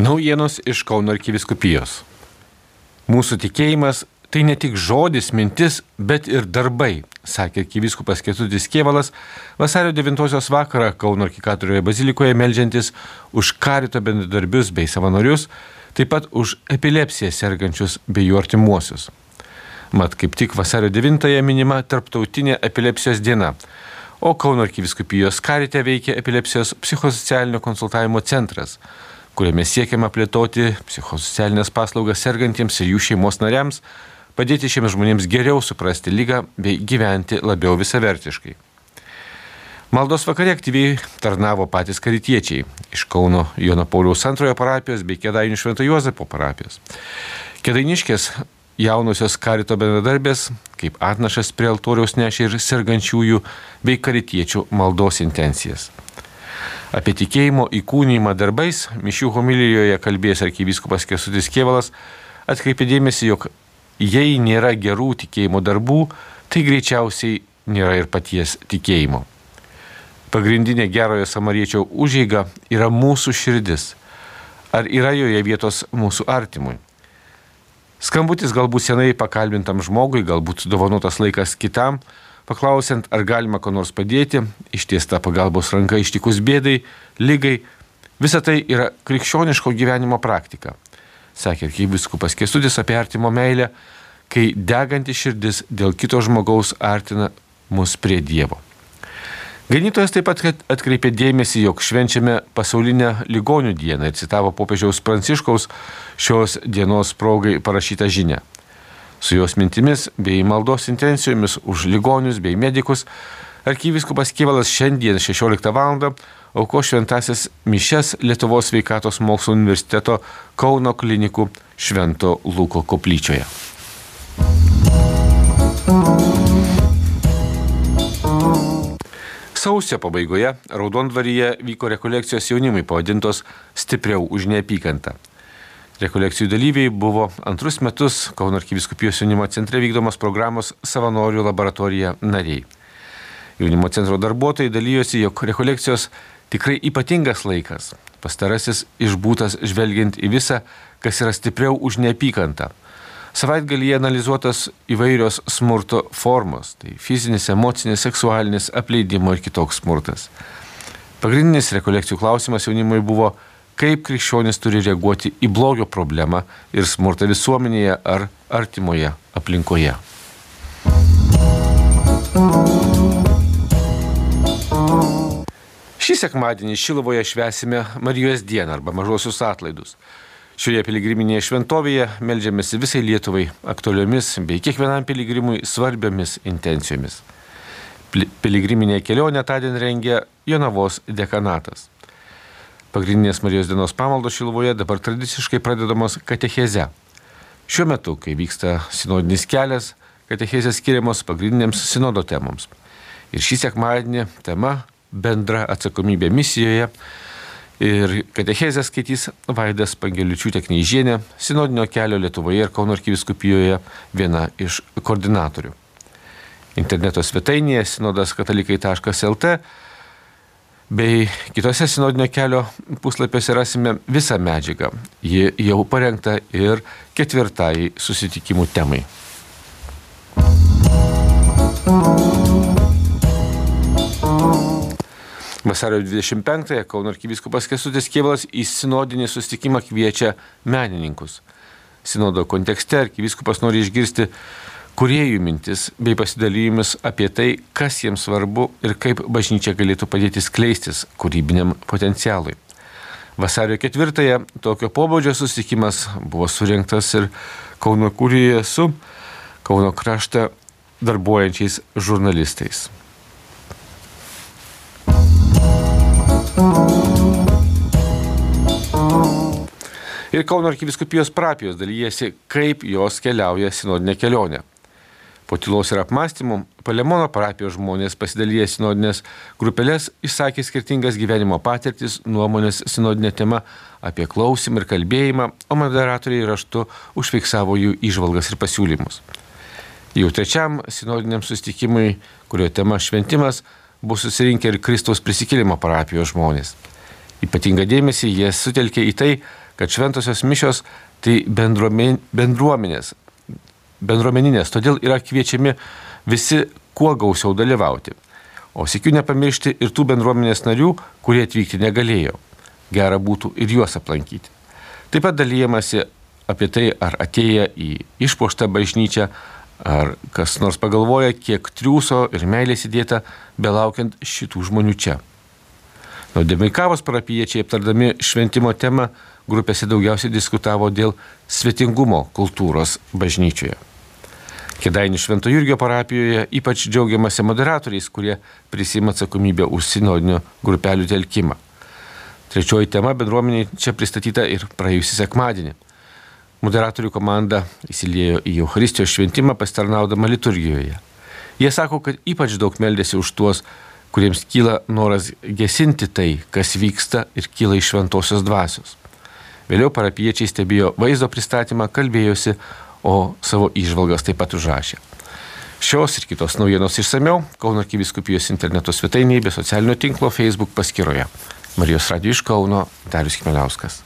Naujienos iš Kauno arkiviskupijos. Mūsų tikėjimas tai ne tik žodis, mintis, bet ir darbai, sakė arkiviskupas Ketutis Kievalas vasario 9 vakarą Kauno arkikatorioje bazilikoje melžiantis už karito bendradarbius bei savanorius, taip pat už epilepsiją sergančius bei jų artimuosius. Mat kaip tik vasario 9-ąją minima Tarptautinė epilepsijos diena, o Kauno arkiviskupijos karite veikia epilepsijos psichosocialinio konsultavimo centras kuriame siekiama plėtoti psichosocialinės paslaugas sergantiems ir jų šeimos nariams, padėti šiems žmonėms geriau suprasti lygą bei gyventi labiau visavertiškai. Maldos vakare aktyviai tarnavo patys karitiečiai iš Kauno Jono Pauliaus antrojo parapijos bei Kedainių Švento Juozapo parapijos. Kedainiškės jaunosios karito bendradarbės kaip atnašas prie altoriaus nešė ir sergančiųjų bei karitiečių maldos intencijas. Apie tikėjimo įkūnymą darbais mišių homilijoje kalbėjęs arkivyskupas Kesutis Kievalas atkreipė dėmesį, jog jei nėra gerų tikėjimo darbų, tai greičiausiai nėra ir paties tikėjimo. Pagrindinė gerojo samariečio užėga yra mūsų širdis. Ar yra joje vietos mūsų artimui? Skambutis galbūt senai pakalbintam žmogui, galbūt dovanotas laikas kitam, paklausiant, ar galima ko nors padėti, ištiesta pagalbos ranka ištikus bėdai, lygai, visa tai yra krikščioniško gyvenimo praktika. Sakė arkivyskupas Kesudis apie artimo meilę, kai deganti širdis dėl kito žmogaus artina mus prie Dievo. Ganytojas taip pat atkreipė dėmesį, jog švenčiame pasaulinę ligonių dieną ir citavo popiežiaus Pranciškaus šios dienos progai parašytą žinę. Su jos mintimis bei maldos intencijomis už ligonius bei medikus arkivyskupas Kievalas šiandien 16 val. auko šventasis mišes Lietuvos sveikatos mokslo universiteto Kauno klinikų Švento Luko koplyčioje. Sausio pabaigoje Raudondvaryje vyko rekolekcijos jaunimui pavadintos Stipriau už neapykantą. Rekolekcijų dalyviai buvo antrus metus Kauno arkiviskupijos jaunimo centre vykdomos programos savanorių laboratorija nariai. Jaunimo centro darbuotojai dalyjosi, jog rekolekcijos tikrai ypatingas laikas. Pastarasis išbūtas žvelgiant į visą, kas yra stipriau už neapykantą. Savaitgalyje analizuotas įvairios smurto formos - tai fizinis, emocinis, seksualinis, apleidimo ir kitoks smurtas. Pagrindinis rekolekcijų klausimas jaunimui buvo kaip krikščionis turi reaguoti į blogio problemą ir smurtą visuomenėje ar artimoje aplinkoje. Šį sekmadienį Šilovoje švesime Marijos dieną arba mažosius atlaidus. Šioje piligriminėje šventovėje melžiamės visai Lietuvai aktualiomis bei kiekvienam piligrimui svarbiomis intencijomis. Piligriminė kelionė tądien rengia Jonavos dekanatas. Pagrindinės Marijos dienos pamaldos Šilovoje dabar tradiciškai pradedamos katecheze. Šiuo metu, kai vyksta sinodinis kelias, katechezės skiriamos pagrindinėms sinodo temoms. Ir šį sekmadienį tema bendra atsakomybė misijoje. Ir katechezę skaitys Vaidas Pangeliučiūtė Kneižienė, sinodinio kelio Lietuvoje ir Kauno arkiviskupijoje viena iš koordinatorių. Interneto svetainėje sinodaskatalikai.lt bei kitose sinodinio kelio puslapiuose rasime visą medžiagą. Ji jau parengta ir ketvirtai susitikimų temai. Vasario 25-ąją Kauno arkivyskupas Kesutis Kievalas į sinodinį susitikimą kviečia menininkus. Sinodo kontekste arkivyskupas nori išgirsti kuriejų mintis bei pasidalymus apie tai, kas jiems svarbu ir kaip bažnyčia galėtų padėti skleistis kūrybiniam potencialui. Vasario ketvirtąją tokio pobūdžio susitikimas buvo surinktas ir Kauno kūrijoje su Kauno kraštą darbuojančiais žurnalistais. Ir Kauno arkiviskupijos parapijos dalyjasi, kaip jos keliauja sinodinė kelionė. Po tylos ir apmąstymų Palemono parapijos žmonės pasidalyję sinodinės grupelės išsakė skirtingas gyvenimo patirtis, nuomonės sinodinė tema apie klausimą ir kalbėjimą, o moderatoriai raštu užfiksavo jų išvalgas ir pasiūlymus. Jau trečiam sinodiniam sustikimui, kurio tema šventimas, bus susirinkę ir Kristaus prisikėlimo parapijos žmonės. Ypatingą dėmesį jie sutelkė į tai, kad šventosios mišios tai bendruomenės, bendruomeninės, todėl yra kviečiami visi kuo gausiau dalyvauti. O sėkiu nepamiršti ir tų bendruomenės narių, kurie atvykti negalėjo. Gera būtų ir juos aplankyti. Taip pat dalyjamasi apie tai, ar atėję į išpoštą bažnyčią, ar kas nors pagalvoja, kiek triūso ir meilės įdėta, belaukiant šitų žmonių čia. Nuodėmikavos parapiečiai aptardami šventimo temą grupėse daugiausiai diskutavo dėl svetingumo kultūros bažnyčioje. Kedainių Švento Jurgio parapijoje ypač džiaugiamasi moderatoriais, kurie prisima atsakomybę už sinodinių grupelių telkimą. Trečioji tema bendruomeniai čia pristatyta ir praėjusį sekmadienį. Moderatorių komanda įsiliejo į Euharistijos šventimą pasitarnaudama liturgijoje. Jie sako, kad ypač daug meldėsi už tuos, kuriems kyla noras gesinti tai, kas vyksta ir kyla iš šventosios dvasios. Vėliau parapiečiai stebėjo vaizdo pristatymą, kalbėjosi, o savo išvalgas taip pat užrašė. Šios ir kitos naujienos išsameu Kauno arkiviskupijos interneto svetainėje bei socialinio tinklo Facebook paskyroje. Marijos Radio iš Kauno Darius Kmeliauskas.